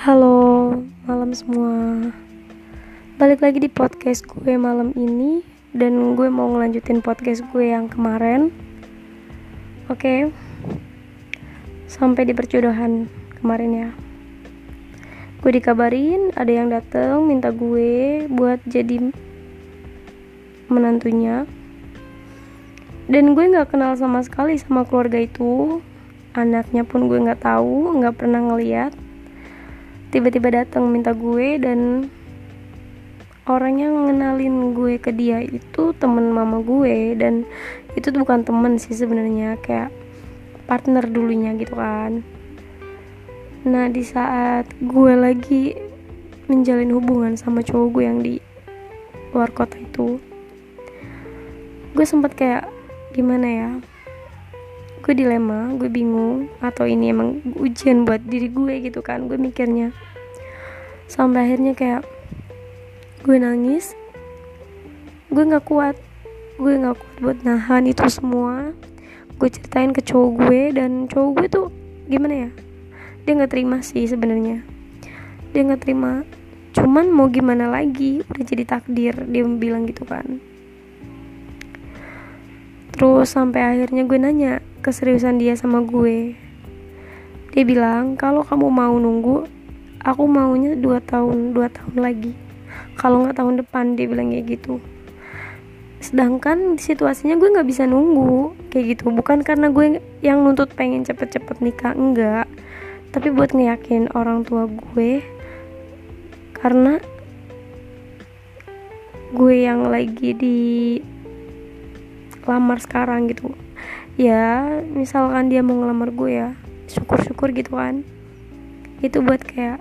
Halo, malam semua. Balik lagi di podcast gue malam ini dan gue mau ngelanjutin podcast gue yang kemarin. Oke. Sampai di perjodohan kemarin ya. Gue dikabarin ada yang dateng minta gue buat jadi menantunya. Dan gue nggak kenal sama sekali sama keluarga itu. Anaknya pun gue nggak tahu, nggak pernah ngeliat tiba-tiba datang minta gue dan orang yang ngenalin gue ke dia itu temen mama gue. Dan itu tuh bukan temen sih sebenarnya kayak partner dulunya gitu kan. Nah di saat gue lagi menjalin hubungan sama cowok gue yang di luar kota itu gue sempet kayak gimana ya gue dilema gue bingung atau ini emang ujian buat diri gue gitu kan gue mikirnya. Sampai akhirnya kayak gue nangis gue nggak kuat gue nggak kuat buat nahan itu semua. Gue ceritain ke cowok gue dan cowok gue tuh gimana ya dia nggak terima sih sebenarnya. Dia nggak terima cuman mau gimana lagi udah jadi takdir dia bilang gitu kan terus sampai akhirnya gue nanya keseriusan dia sama gue. Dia bilang kalau kamu mau nunggu aku maunya dua tahun dua tahun lagi. Kalau nggak tahun depan dia bilang kayak gitu. Sedangkan situasinya gue nggak bisa nunggu kayak gitu. Bukan karena gue yang nuntut pengen cepet-cepet nikah enggak. Tapi buat ngeyakin orang tua gue karena gue yang lagi di lamar sekarang gitu. Ya misalkan dia mau ngelamar gue ya syukur-syukur gitu kan. Itu buat kayak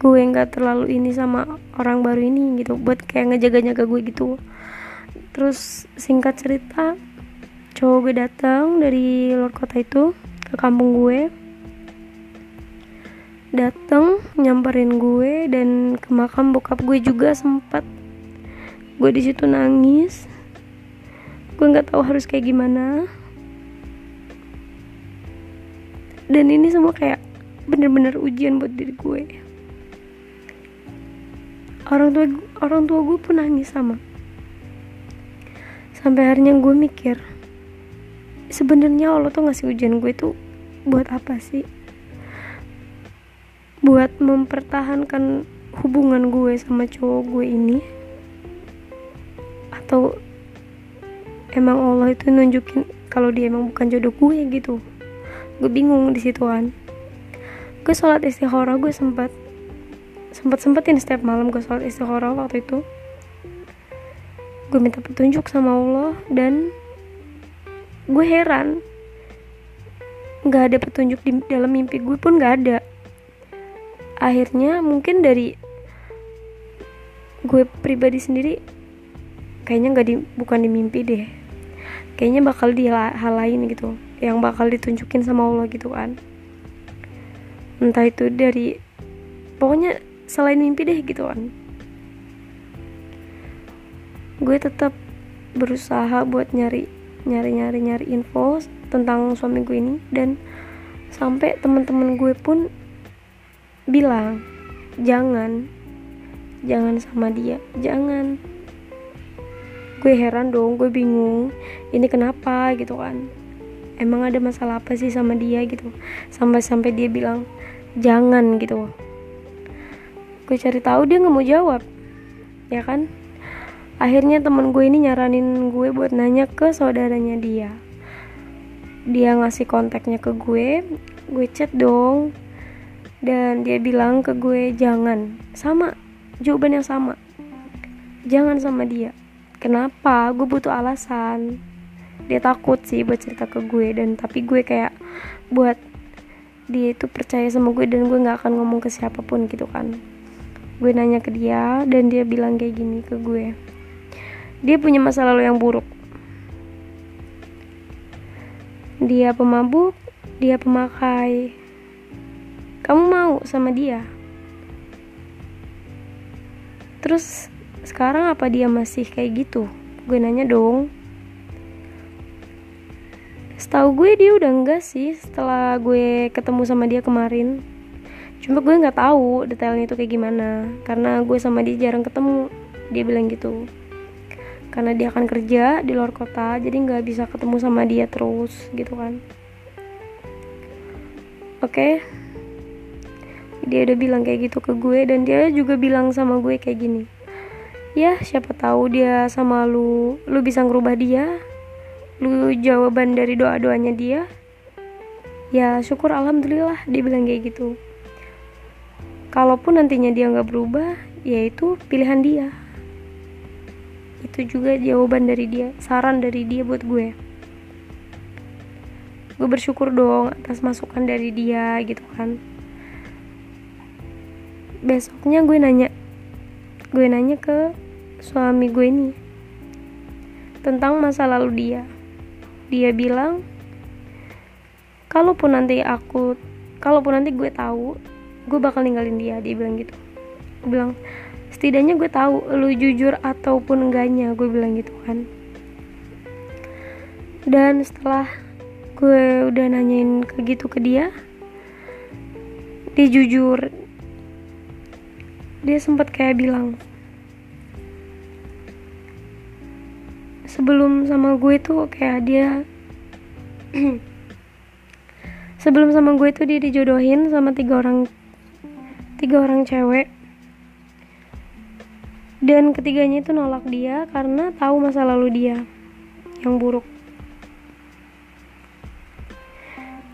gue nggak terlalu ini sama orang baru ini gitu buat kayak ngejaga-jaga gue gitu. Terus singkat cerita cowok gue datang dari luar kota itu ke kampung gue. Datang nyamperin gue dan ke makam bokap gue juga sempat. Gue di situ nangis gue nggak tahu harus kayak gimana. Dan ini semua kayak bener-bener ujian buat diri gue. Orang tua orang tua gue pun nangis sama. Sampai akhirnya gue mikir sebenarnya Allah tuh ngasih ujian gue tuh buat apa sih? Buat mempertahankan hubungan gue sama cowok gue ini? Atau emang Allah itu nunjukin kalau dia emang bukan jodoh gue gitu. Gue bingung di situ kan. Gue sholat istikharah gue sempat sempat sempetin setiap malam gue sholat istikharah waktu itu. Gue minta petunjuk sama Allah dan gue heran. Nggak ada petunjuk di dalam mimpi gue pun nggak ada. Akhirnya mungkin dari gue pribadi sendiri kayaknya nggak di bukan di mimpi deh kayaknya bakal di hal lain gitu yang bakal ditunjukin sama Allah gitu kan. Entah itu dari pokoknya selain mimpi deh gitu kan. Gue tetap berusaha buat nyari nyari nyari nyari info tentang suami gue ini dan sampai teman-teman gue pun bilang jangan jangan sama dia jangan gue heran dong gue bingung. Ini kenapa gitu kan? Emang ada masalah apa sih sama dia gitu? Sampai-sampai dia bilang jangan gitu. Gue cari tahu dia nggak mau jawab. Ya kan? Akhirnya temen gue ini nyaranin gue buat nanya ke saudaranya dia. Dia ngasih kontaknya ke gue. Gue chat dong. Dan dia bilang ke gue jangan. Sama jawaban yang sama. Jangan sama dia kenapa? Gue butuh alasan. Dia takut sih buat cerita ke gue dan tapi gue kayak buat dia itu percaya sama gue dan gue nggak akan ngomong ke siapa pun gitu kan. Gue nanya ke dia dan dia bilang kayak gini ke gue. Dia punya masa lalu yang buruk. Dia pemabuk dia pemakai. Kamu mau sama dia? Terus sekarang apa dia masih kayak gitu? Gue nanya dong. Setahu gue dia udah enggak sih setelah gue ketemu sama dia kemarin. cuma gue nggak tahu detailnya itu kayak gimana karena gue sama dia jarang ketemu dia bilang gitu. Karena dia akan kerja di luar kota jadi nggak bisa ketemu sama dia terus gitu kan. Oke? Okay. dia udah bilang kayak gitu ke gue dan dia juga bilang sama gue kayak gini ya siapa tahu dia sama lu lu bisa ngerubah dia. Lu jawaban dari doa doanya dia. Ya syukur alhamdulillah dia bilang kayak gitu. Kalaupun nantinya dia nggak berubah yaitu pilihan dia. Itu juga jawaban dari dia saran dari dia buat gue. Gue bersyukur dong atas masukan dari dia gitu kan. Besoknya gue nanya gue nanya ke suami gue ini tentang masa lalu dia. Dia bilang kalaupun nanti aku kalaupun nanti gue tahu gue bakal ninggalin dia dia bilang gitu. Gue bilang setidaknya gue tahu lu jujur ataupun enggaknya gue bilang gitu kan. Dan setelah gue udah nanyain ke gitu ke dia dia jujur dia sempat kayak bilang sebelum sama gue tuh kayak dia sebelum sama gue tuh dia dijodohin sama tiga orang tiga orang cewek. Dan ketiganya itu nolak dia karena tahu masa lalu dia yang buruk.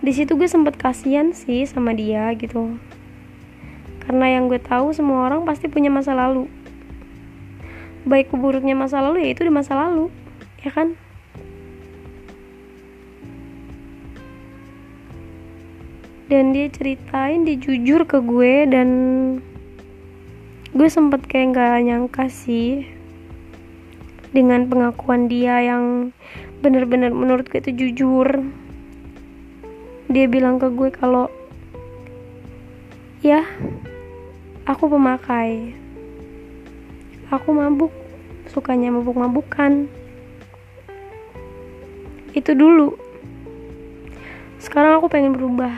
Di situ gue sempet kasihan sih sama dia gitu karena yang gue tahu semua orang pasti punya masa lalu. Baik buruknya masa lalu ya itu di masa lalu. Ya kan? Dan dia ceritain dia jujur ke gue dan gue sempet kayak nggak nyangka sih dengan pengakuan dia yang bener-bener menurut gue itu jujur. Dia bilang ke gue kalau ya aku pemakai. Aku mabuk. Sukanya mabuk-mabukan. Itu dulu. Sekarang aku pengen berubah.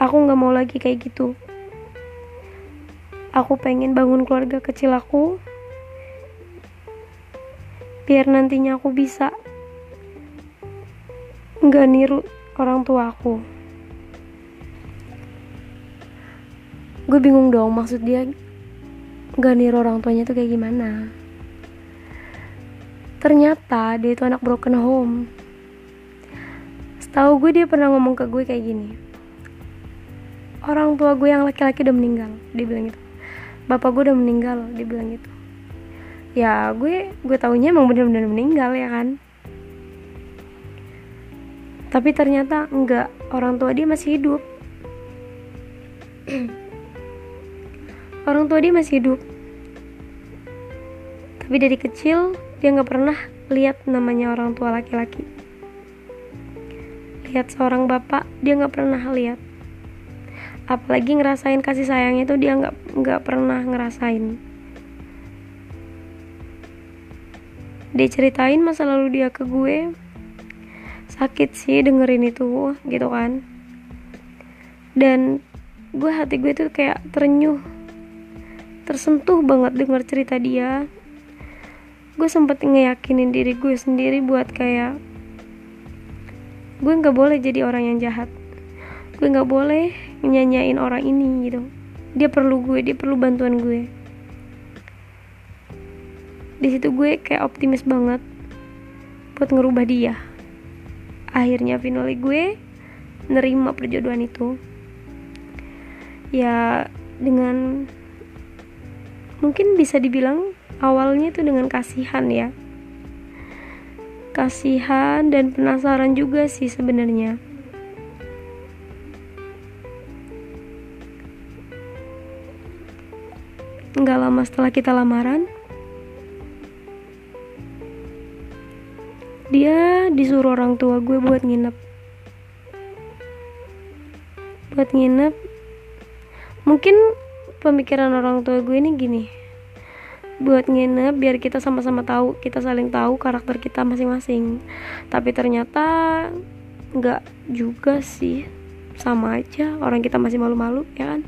Aku nggak mau lagi kayak gitu. Aku pengen bangun keluarga kecil aku. Biar nantinya aku bisa nggak niru orang tua aku gue bingung dong maksud dia nggak niru orang tuanya tuh kayak gimana. Ternyata dia itu anak broken home. Setahu gue dia pernah ngomong ke gue kayak gini orang tua gue yang laki-laki udah meninggal dia bilang gitu. Bapak gue udah meninggal dia bilang gitu. Ya gue gue taunya emang bener-bener meninggal ya kan? Tapi ternyata enggak orang tua dia masih hidup orang tua dia masih hidup. Tapi dari kecil dia nggak pernah lihat namanya orang tua laki-laki. Lihat seorang bapak dia nggak pernah lihat. Apalagi ngerasain kasih sayangnya itu dia nggak nggak pernah ngerasain. Dia ceritain masa lalu dia ke gue. Sakit sih dengerin itu gitu kan. Dan gue hati gue tuh kayak terenyuh tersentuh banget denger cerita dia. Gue sempet ngeyakinin diri gue sendiri buat kayak gue nggak boleh jadi orang yang jahat. Gue nggak boleh nyanyain orang ini gitu. Dia perlu gue dia perlu bantuan gue. Di situ gue kayak optimis banget buat ngerubah dia. Akhirnya finally gue nerima perjodohan itu. Ya dengan mungkin bisa dibilang awalnya itu dengan kasihan ya. Kasihan dan penasaran juga sih sebenarnya. Nggak lama setelah kita lamaran dia disuruh orang tua gue buat nginep. Buat nginep. Mungkin pemikiran orang tua gue ini gini. Buat nginep biar kita sama-sama tahu kita saling tahu karakter kita masing-masing. Tapi ternyata nggak juga sih. Sama aja orang kita masih malu-malu ya kan?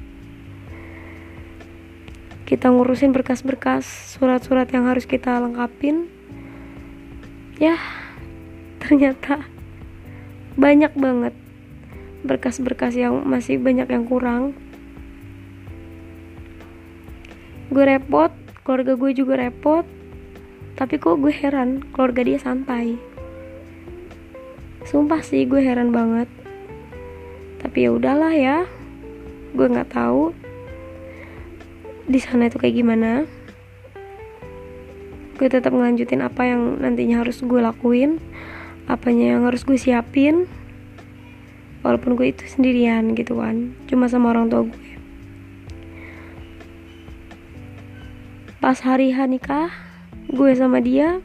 Kita ngurusin berkas-berkas surat-surat yang harus kita lengkapin. Ya ternyata banyak banget berkas-berkas yang masih banyak yang kurang gue repot keluarga gue juga repot. Tapi kok gue heran keluarga dia santai sumpah sih gue heran banget. Tapi ya udahlah ya gue nggak tahu di sana itu kayak gimana. Gue tetap ngelanjutin apa yang nantinya harus gue lakuin apanya yang harus gue siapin. Walaupun gue itu sendirian gitu kan cuma sama orang tua gue pas hari nikah gue sama dia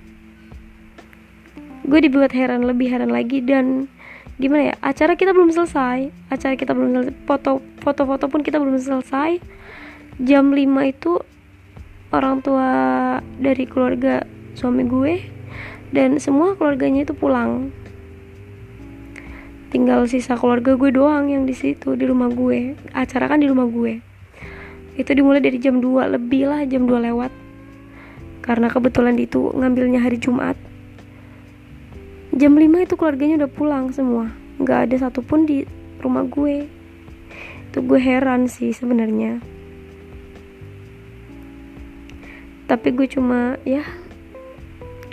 gue dibuat heran lebih heran lagi dan gimana ya acara kita belum selesai acara kita belum selesai foto foto foto pun kita belum selesai. Jam 5 itu orang tua dari keluarga suami gue dan semua keluarganya itu pulang. Tinggal sisa keluarga gue doang yang di situ di rumah gue. Acara kan di rumah gue itu dimulai dari jam 2 lebih lah jam 2 lewat. Karena kebetulan itu ngambilnya hari Jumat. Jam 5 itu keluarganya udah pulang semua. Nggak ada satupun di rumah gue. Itu gue heran sih sebenarnya. Tapi gue cuma ya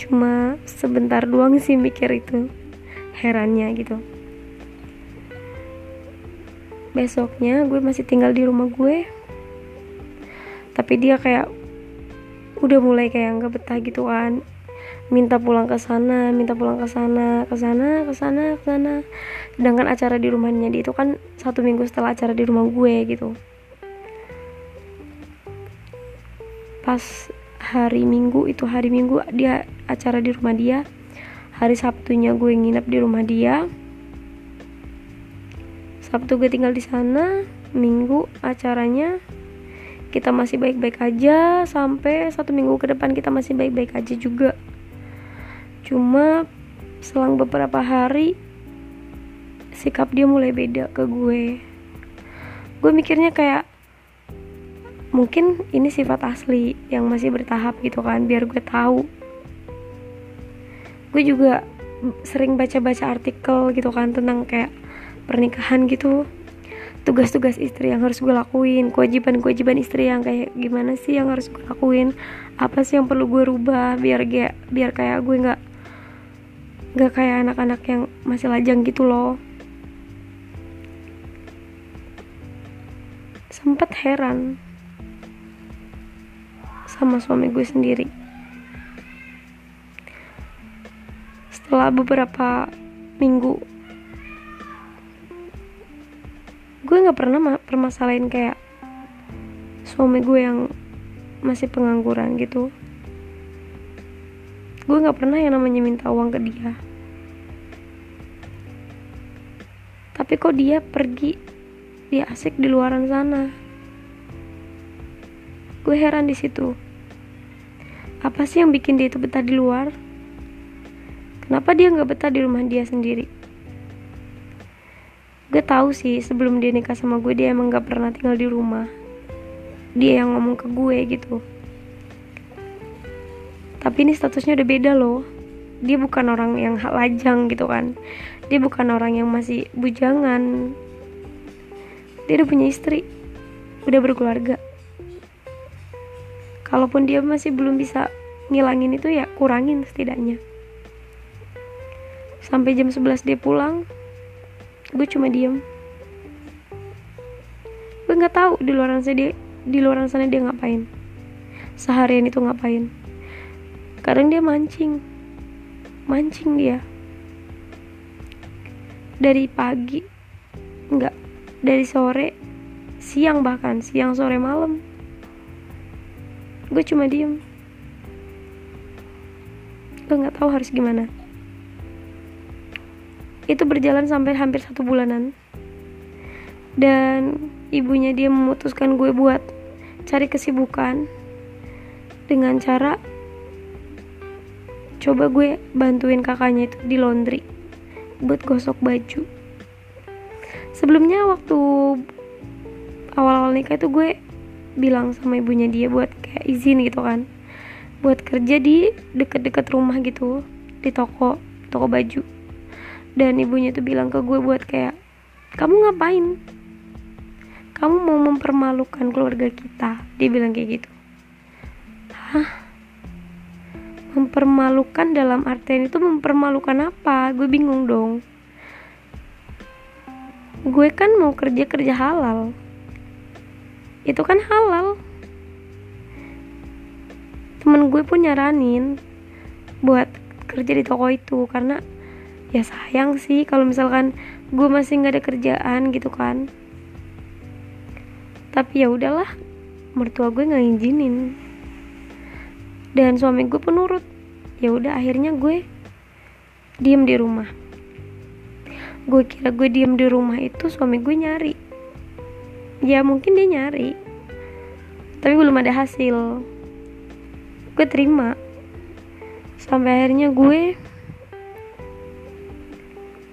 cuma sebentar doang sih mikir itu. Herannya gitu. Besoknya gue masih tinggal di rumah gue tapi dia kayak udah mulai kayak nggak betah gitu kan minta pulang ke sana minta pulang ke sana ke sana ke sana ke sana. Sedangkan acara di rumahnya dia itu kan satu minggu setelah acara di rumah gue gitu. Pas hari minggu itu hari minggu dia acara di rumah dia. Hari sabtunya gue nginep di rumah dia. Sabtu gue tinggal di sana minggu acaranya kita masih baik-baik aja sampai satu minggu ke depan kita masih baik-baik aja juga. Cuma selang beberapa hari sikap dia mulai beda ke gue. Gue mikirnya kayak mungkin ini sifat asli yang masih bertahap gitu kan biar gue tahu. Gue juga sering baca-baca artikel gitu kan tentang kayak pernikahan gitu tugas-tugas istri yang harus gue lakuin kewajiban-kewajiban istri yang kayak gimana sih yang harus gue lakuin? Apa sih yang perlu gue rubah biar kayak biar kayak gue nggak nggak kayak anak-anak yang masih lajang gitu loh. Sempet heran sama suami gue sendiri. Setelah beberapa minggu gue nggak pernah permasalahin kayak suami gue yang masih pengangguran gitu. Gue nggak pernah yang namanya minta uang ke dia. Tapi kok dia pergi dia asik di luaran sana? Gue heran di situ. Apa sih yang bikin dia itu betah di luar? Kenapa dia nggak betah di rumah dia sendiri gue tahu sih sebelum dia nikah sama gue dia emang gak pernah tinggal di rumah. Dia yang ngomong ke gue gitu. Tapi ini statusnya udah beda loh. Dia bukan orang yang lajang gitu kan. Dia bukan orang yang masih bujangan. Dia udah punya istri. Udah berkeluarga. Kalaupun dia masih belum bisa ngilangin itu ya kurangin setidaknya. Sampai jam 11 dia pulang gue cuma diem. Gue nggak tahu di luar sana dia di luar sana dia ngapain. Seharian itu ngapain. Kadang dia mancing. Mancing dia. Dari pagi nggak. Dari sore siang bahkan. Siang sore malam. Gue cuma diem. Gue nggak tahu harus gimana itu berjalan sampai hampir satu bulanan. Dan ibunya dia memutuskan gue buat cari kesibukan dengan cara coba gue bantuin kakaknya itu di laundry buat gosok baju. Sebelumnya waktu awal-awal nikah itu gue bilang sama ibunya dia buat kayak izin gitu kan buat kerja di deket-deket rumah gitu di toko toko baju dan ibunya tuh bilang ke gue buat kayak kamu ngapain? Kamu mau mempermalukan keluarga kita dia bilang kayak gitu. Hah? Mempermalukan dalam artian itu mempermalukan apa? Gue bingung dong. Gue kan mau kerja kerja halal. Itu kan halal. Temen gue pun nyaranin buat kerja di toko itu karena ya sayang sih kalau misalkan gue masih nggak ada kerjaan gitu kan. Tapi ya udahlah mertua gue nggak izinin dan suami gue penurut ya udah akhirnya gue diem di rumah. Gue kira gue diem di rumah itu suami gue nyari. Ya mungkin dia nyari. Tapi belum ada hasil. Gue terima. Sampai akhirnya gue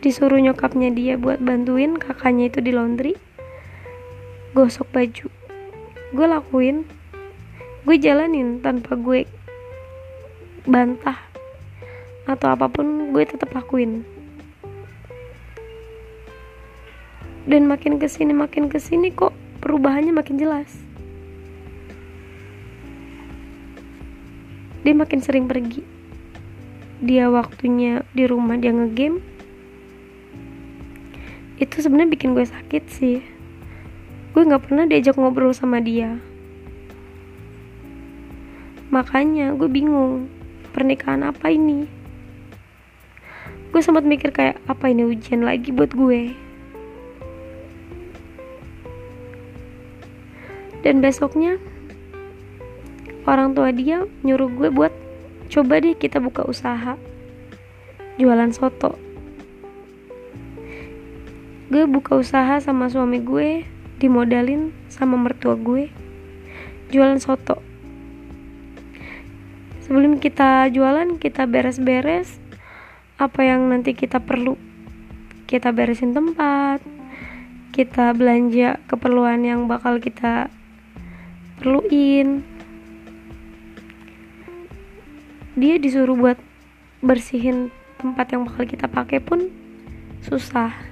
disuruh nyokapnya dia buat bantuin kakaknya itu di laundry. Gosok baju. Gue lakuin. Gue jalanin tanpa gue bantah atau apa pun gue tetap lakuin. Dan makin ke sini makin ke sini kok perubahannya makin jelas. Dia makin sering pergi. Dia waktunya di rumah dia ngegame itu sebenarnya bikin gue sakit sih. Gue nggak pernah diajak ngobrol sama dia. Makanya gue bingung pernikahan apa ini? Gue sempat mikir kayak apa ini ujian lagi buat gue? Dan besoknya orang tua dia nyuruh gue buat coba deh kita buka usaha jualan soto gue buka usaha sama suami gue dimodalin sama mertua gue jualan soto. Sebelum kita jualan kita beres-beres apa yang nanti kita perlu. Kita beresin tempat kita belanja keperluan yang bakal kita perluin. Dia disuruh buat bersihin tempat yang bakal kita pakai pun susah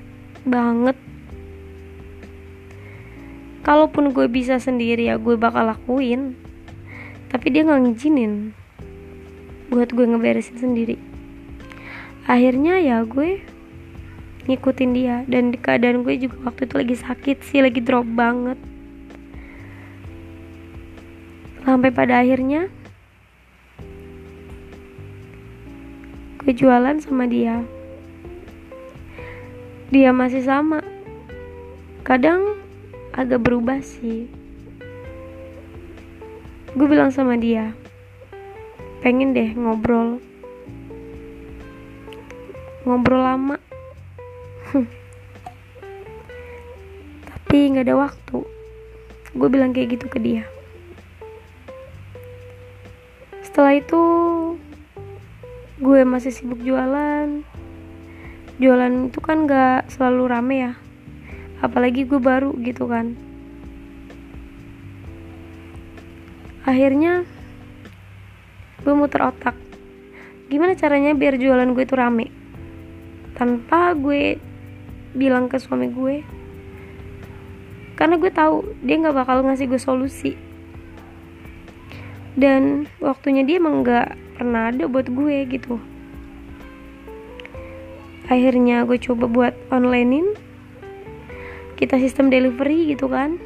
banget. Kalaupun gue bisa sendiri ya gue bakal lakuin. Tapi dia nggak ngizinin buat gue ngeberesin sendiri. Akhirnya ya gue ngikutin dia. Dan di keadaan gue juga waktu itu lagi sakit sih lagi drop banget. Sampai pada akhirnya gue jualan sama dia dia masih sama. Kadang agak berubah sih. Gue bilang sama dia pengen deh ngobrol. Ngobrol lama. Tapi nggak ada waktu. Gue bilang kayak gitu ke dia. Setelah itu gue masih sibuk jualan jualan itu kan gak selalu rame ya. Apalagi gue baru gitu kan. Akhirnya gue muter otak. Gimana caranya biar jualan gue itu rame? Tanpa gue bilang ke suami gue. Karena gue tahu dia nggak bakal ngasih gue solusi. Dan waktunya dia emang gak pernah ada buat gue gitu akhirnya gue coba buat onlinein. Kita sistem delivery gitu kan.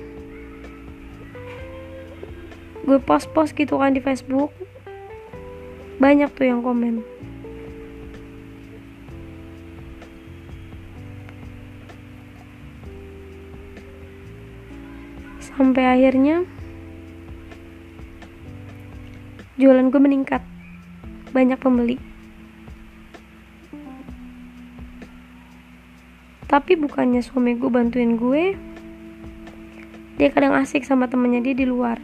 Gue post-post gitu kan di Facebook. Banyak tuh yang komen. Sampai akhirnya jualan gue meningkat. Banyak pembeli tapi bukannya suami gue bantuin gue dia kadang asik sama temennya dia di luar.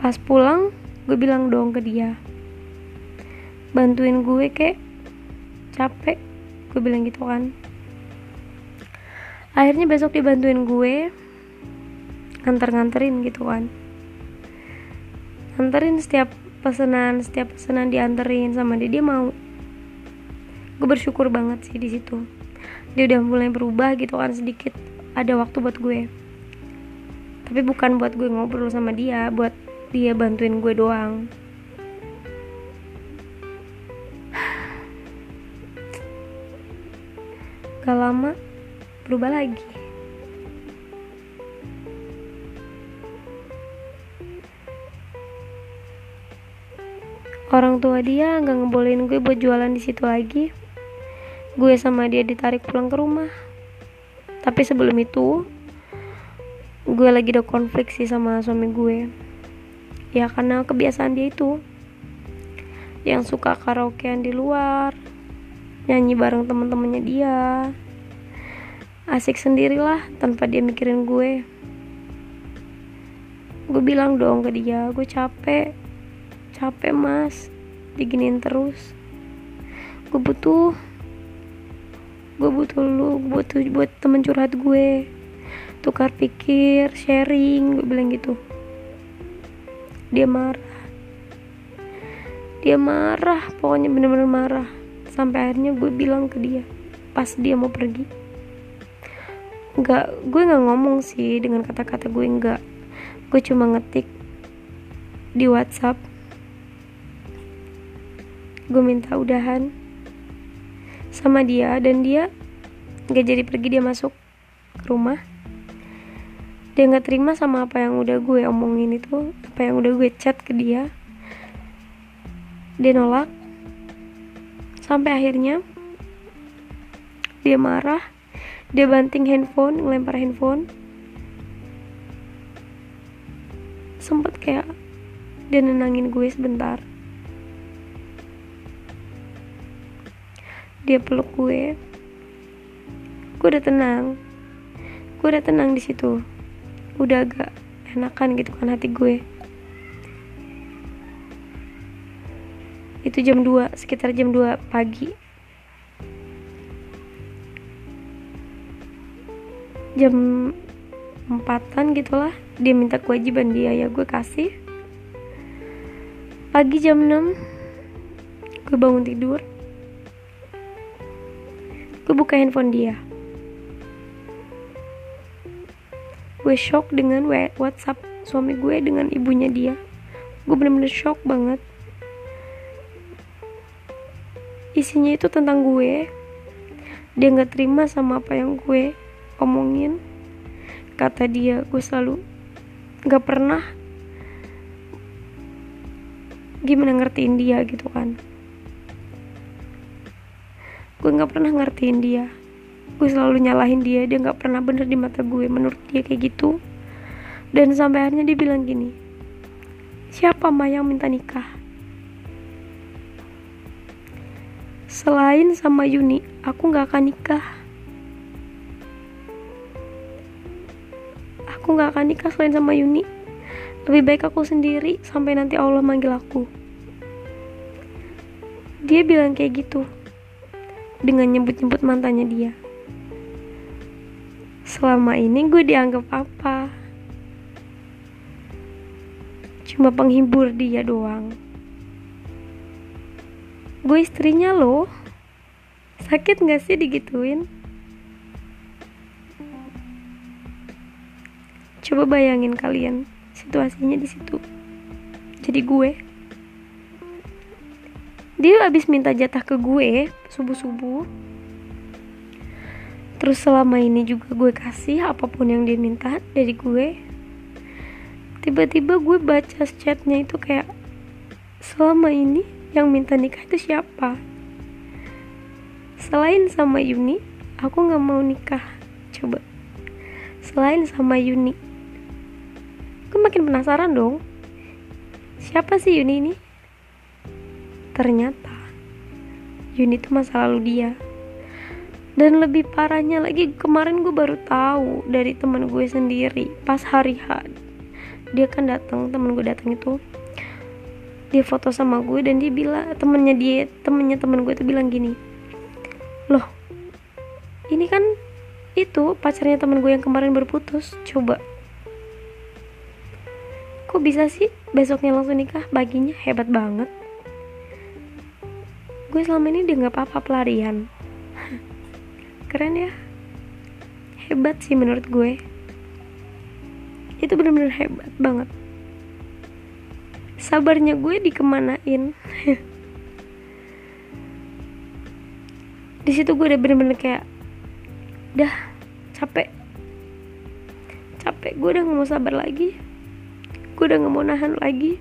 Pas pulang gue bilang dong ke dia bantuin gue kek. Capek gue bilang gitu kan. Akhirnya besok dibantuin gue nganter-nganterin gitu kan. Nganterin setiap pesanan setiap pesanan dianterin sama dia. Dia mau gue bersyukur banget sih di situ. Dia udah mulai berubah gitu kan sedikit. Ada waktu buat gue. Tapi bukan buat gue ngobrol sama dia buat dia bantuin gue doang. Gak lama berubah lagi. Orang tua dia nggak ngebolehin gue buat jualan di situ lagi gue sama dia ditarik pulang ke rumah. Tapi sebelum itu gue lagi ada konflik sih sama suami gue. Ya karena kebiasaan dia itu. Yang suka karaokean di luar nyanyi bareng temen-temennya dia. Asik sendirilah tanpa dia mikirin gue. Gue bilang dong ke dia gue capek capek mas. Diginin terus. Gue butuh gue butuh lu gue butuh buat temen curhat gue. Tukar pikir sharing gue bilang gitu. Dia marah. Dia marah pokoknya bener-bener marah. Sampai akhirnya gue bilang ke dia pas dia mau pergi. Nggak gue nggak ngomong sih dengan kata-kata gue nggak. Gue cuma ngetik di WhatsApp. Gue minta udahan sama dia dan dia nggak jadi pergi dia masuk ke rumah. Dia nggak terima sama apa yang udah gue omongin itu apa yang udah gue chat ke dia. Dia nolak. Sampai akhirnya dia marah. Dia banting handphone ngelempar handphone. Sempet kayak dia nenangin gue sebentar dia peluk gue. Gue udah tenang. Gue udah tenang di situ. Udah agak enakan gitu kan hati gue. Itu jam 2 sekitar jam 2 pagi. Jam empatan gitulah. Dia minta kewajiban dia. Ya gue kasih. Pagi jam 6 gue bangun tidur gue buka handphone dia. Gue shock dengan WhatsApp suami gue dengan ibunya dia. Gue bener-bener shock banget. Isinya itu tentang gue. Dia nggak terima sama apa yang gue omongin. Kata dia gue selalu nggak pernah gimana ngertiin dia gitu kan gue nggak pernah ngertiin dia gue selalu nyalahin dia dia nggak pernah bener di mata gue menurut dia kayak gitu dan sampai akhirnya dia bilang gini siapa mah yang minta nikah Selain sama Yuni, aku gak akan nikah. Aku gak akan nikah selain sama Yuni. Lebih baik aku sendiri sampai nanti Allah manggil aku. Dia bilang kayak gitu. Dengan nyebut-nyebut mantannya dia. Selama ini gue dianggap apa? Cuma penghibur dia doang. Gue istrinya loh. Sakit gak sih digituin? Coba bayangin kalian situasinya di situ. Jadi gue dia abis minta jatah ke gue subuh subuh terus selama ini juga gue kasih apa pun yang dia minta dari gue. Tiba-tiba gue baca chatnya itu kayak selama ini yang minta nikah itu siapa? Selain sama Yuni aku nggak mau nikah. Coba. Selain sama Yuni. Aku makin penasaran dong. Siapa sih Yuni ini ternyata Yuni itu masa lalu dia. Dan lebih parahnya lagi kemarin gue baru tahu dari teman gue sendiri pas hari H dia kan datang teman gue datang itu dia foto sama gue dan dia bilang temennya dia temennya temen gue tuh bilang gini loh ini kan itu pacarnya temen gue yang kemarin berputus coba. Kok bisa sih besoknya langsung nikah? Baginya hebat banget gue selama ini dia nggak apa-apa pelarian. Keren ya. Hebat sih menurut gue. Itu bener-bener hebat banget. Sabarnya gue dikemanain? Di situ gue udah bener-bener kayak dah capek. Capek gue udah gak mau sabar lagi. Gue udah gak mau nahan lagi.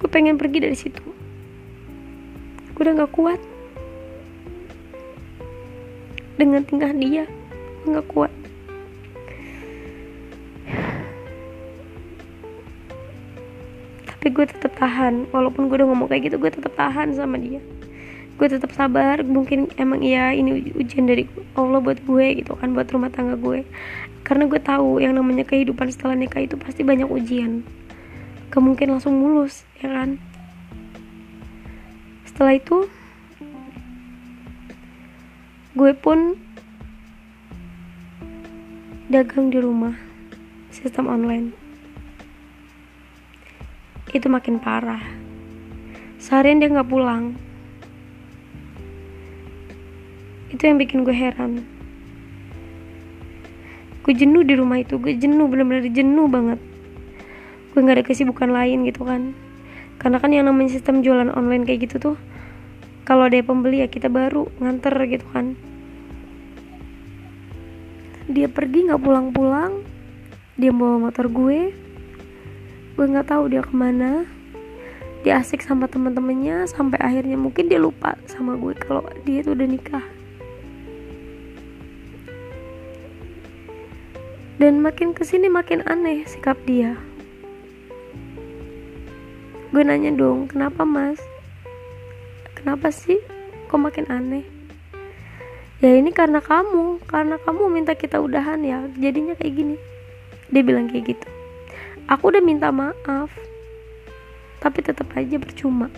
Gue pengen pergi dari situ gue udah gak kuat. Dengan tingkah dia gue gak kuat. Tapi gue tetap tahan. Walaupun gue udah ngomong kayak gitu gue tetap tahan sama dia. Gue tetap sabar mungkin emang iya ini ujian dari Allah buat gue gitu kan buat rumah tangga gue. Karena gue tahu yang namanya kehidupan setelah nikah itu pasti banyak ujian. Gak mungkin langsung mulus ya kan setelah itu gue pun dagang di rumah sistem online. Itu makin parah. Seharian dia nggak pulang. Itu yang bikin gue heran. Gue jenuh di rumah itu gue jenuh bener-bener jenuh banget. Gue nggak ada kesibukan lain gitu kan karena kan yang namanya sistem jualan online kayak gitu tuh kalau ada pembeli ya kita baru nganter gitu kan. Dia pergi nggak pulang-pulang dia bawa motor gue gue nggak tahu dia ke mana. Dia asik sama teman-temannya sampai akhirnya mungkin dia lupa sama gue kalau dia tuh udah nikah. Dan makin ke sini makin aneh sikap dia gue nanya dong kenapa mas? Kenapa sih kok makin aneh? Ya ini karena kamu karena kamu minta kita udahan ya jadinya kayak gini. Dia bilang kayak gitu. Aku udah minta maaf tapi tetap aja percuma.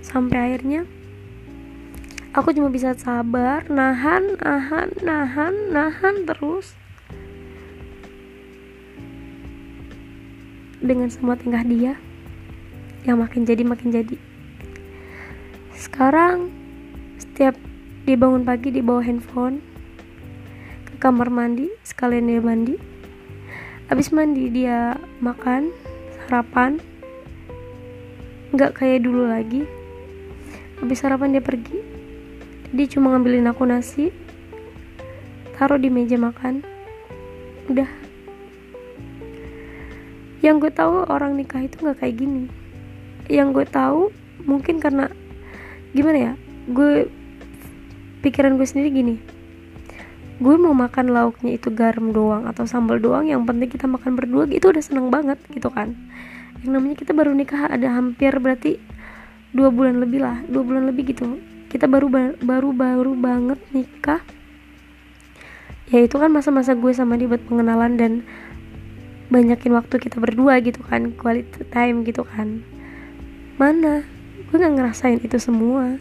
Sampai akhirnya aku cuma bisa sabar nahan nahan nahan nahan terus dengan semua tingkah dia yang makin jadi makin jadi. Sekarang setiap dia bangun pagi dia bawa handphone ke kamar mandi sekalian dia mandi. Habis mandi dia makan sarapan. Nggak kayak dulu lagi. Habis sarapan dia pergi. Dia cuma ngambilin aku nasi taruh di meja makan. Udah yang gue tahu orang nikah itu nggak kayak gini. Yang gue tahu mungkin karena gimana ya gue pikiran gue sendiri gini. Gue mau makan lauknya itu garam doang atau sambal doang yang penting kita makan berdua gitu udah seneng banget gitu kan. Yang namanya kita baru nikah ada hampir berarti dua bulan lebih lah dua bulan lebih gitu. Kita baru baru baru banget nikah. Ya itu kan masa-masa gue sama dia buat pengenalan dan banyakin waktu kita berdua gitu kan quality time gitu kan. Mana? Gue nggak ngerasain itu semua.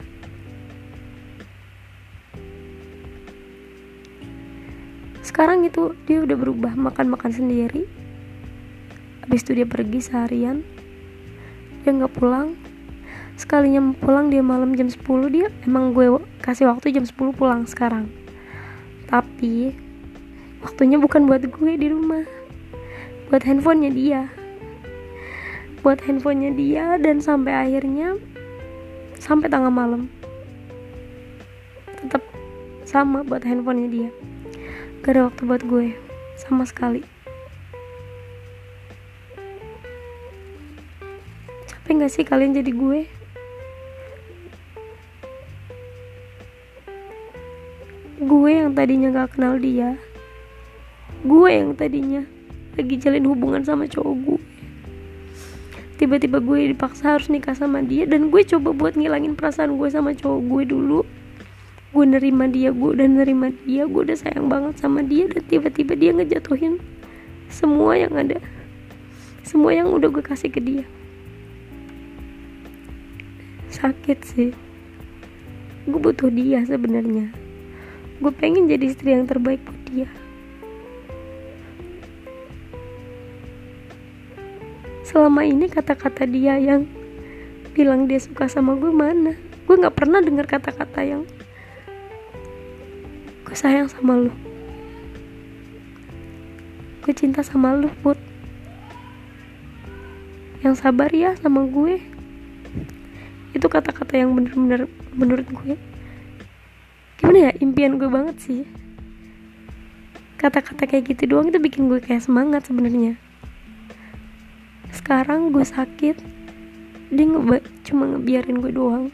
Sekarang itu dia udah berubah makan-makan sendiri. Habis itu dia pergi seharian. Dia nggak pulang. Sekalinya pulang dia malam jam 10 dia emang gue kasih waktu jam 10 pulang sekarang. Tapi waktunya bukan buat gue di rumah buat handphonenya dia. Buat handphonenya dia dan sampai akhirnya sampai tengah malam. Tetap sama buat handphonenya dia. Gak ada waktu buat gue sama sekali. Capek gak sih kalian jadi gue? Gue yang tadinya gak kenal dia. Gue yang tadinya lagi jalin hubungan sama cowok gue. Tiba-tiba gue dipaksa harus nikah sama dia dan gue coba buat ngilangin perasaan gue sama cowok gue dulu. Gue nerima dia gue udah nerima dia gue udah sayang banget sama dia dan tiba-tiba dia ngejatuhin semua yang ada. Semua yang udah gue kasih ke dia. Sakit sih. Gue butuh dia sebenarnya. Gue pengen jadi istri yang terbaik buat dia selama ini kata-kata dia yang bilang dia suka sama gue mana? Gue nggak pernah dengar kata-kata yang gue sayang sama lu. Gue cinta sama lu put. Yang sabar ya sama gue. Itu kata-kata yang bener-bener menurut gue. Gimana ya? Impian gue banget sih. Kata-kata kayak gitu doang itu bikin gue kayak semangat sebenarnya sekarang gue sakit. Dia ngeba cuma ngebiarin gue doang.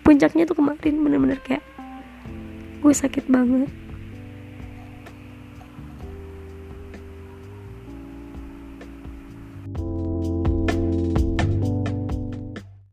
Puncaknya tuh kemarin bener-bener kayak gue sakit banget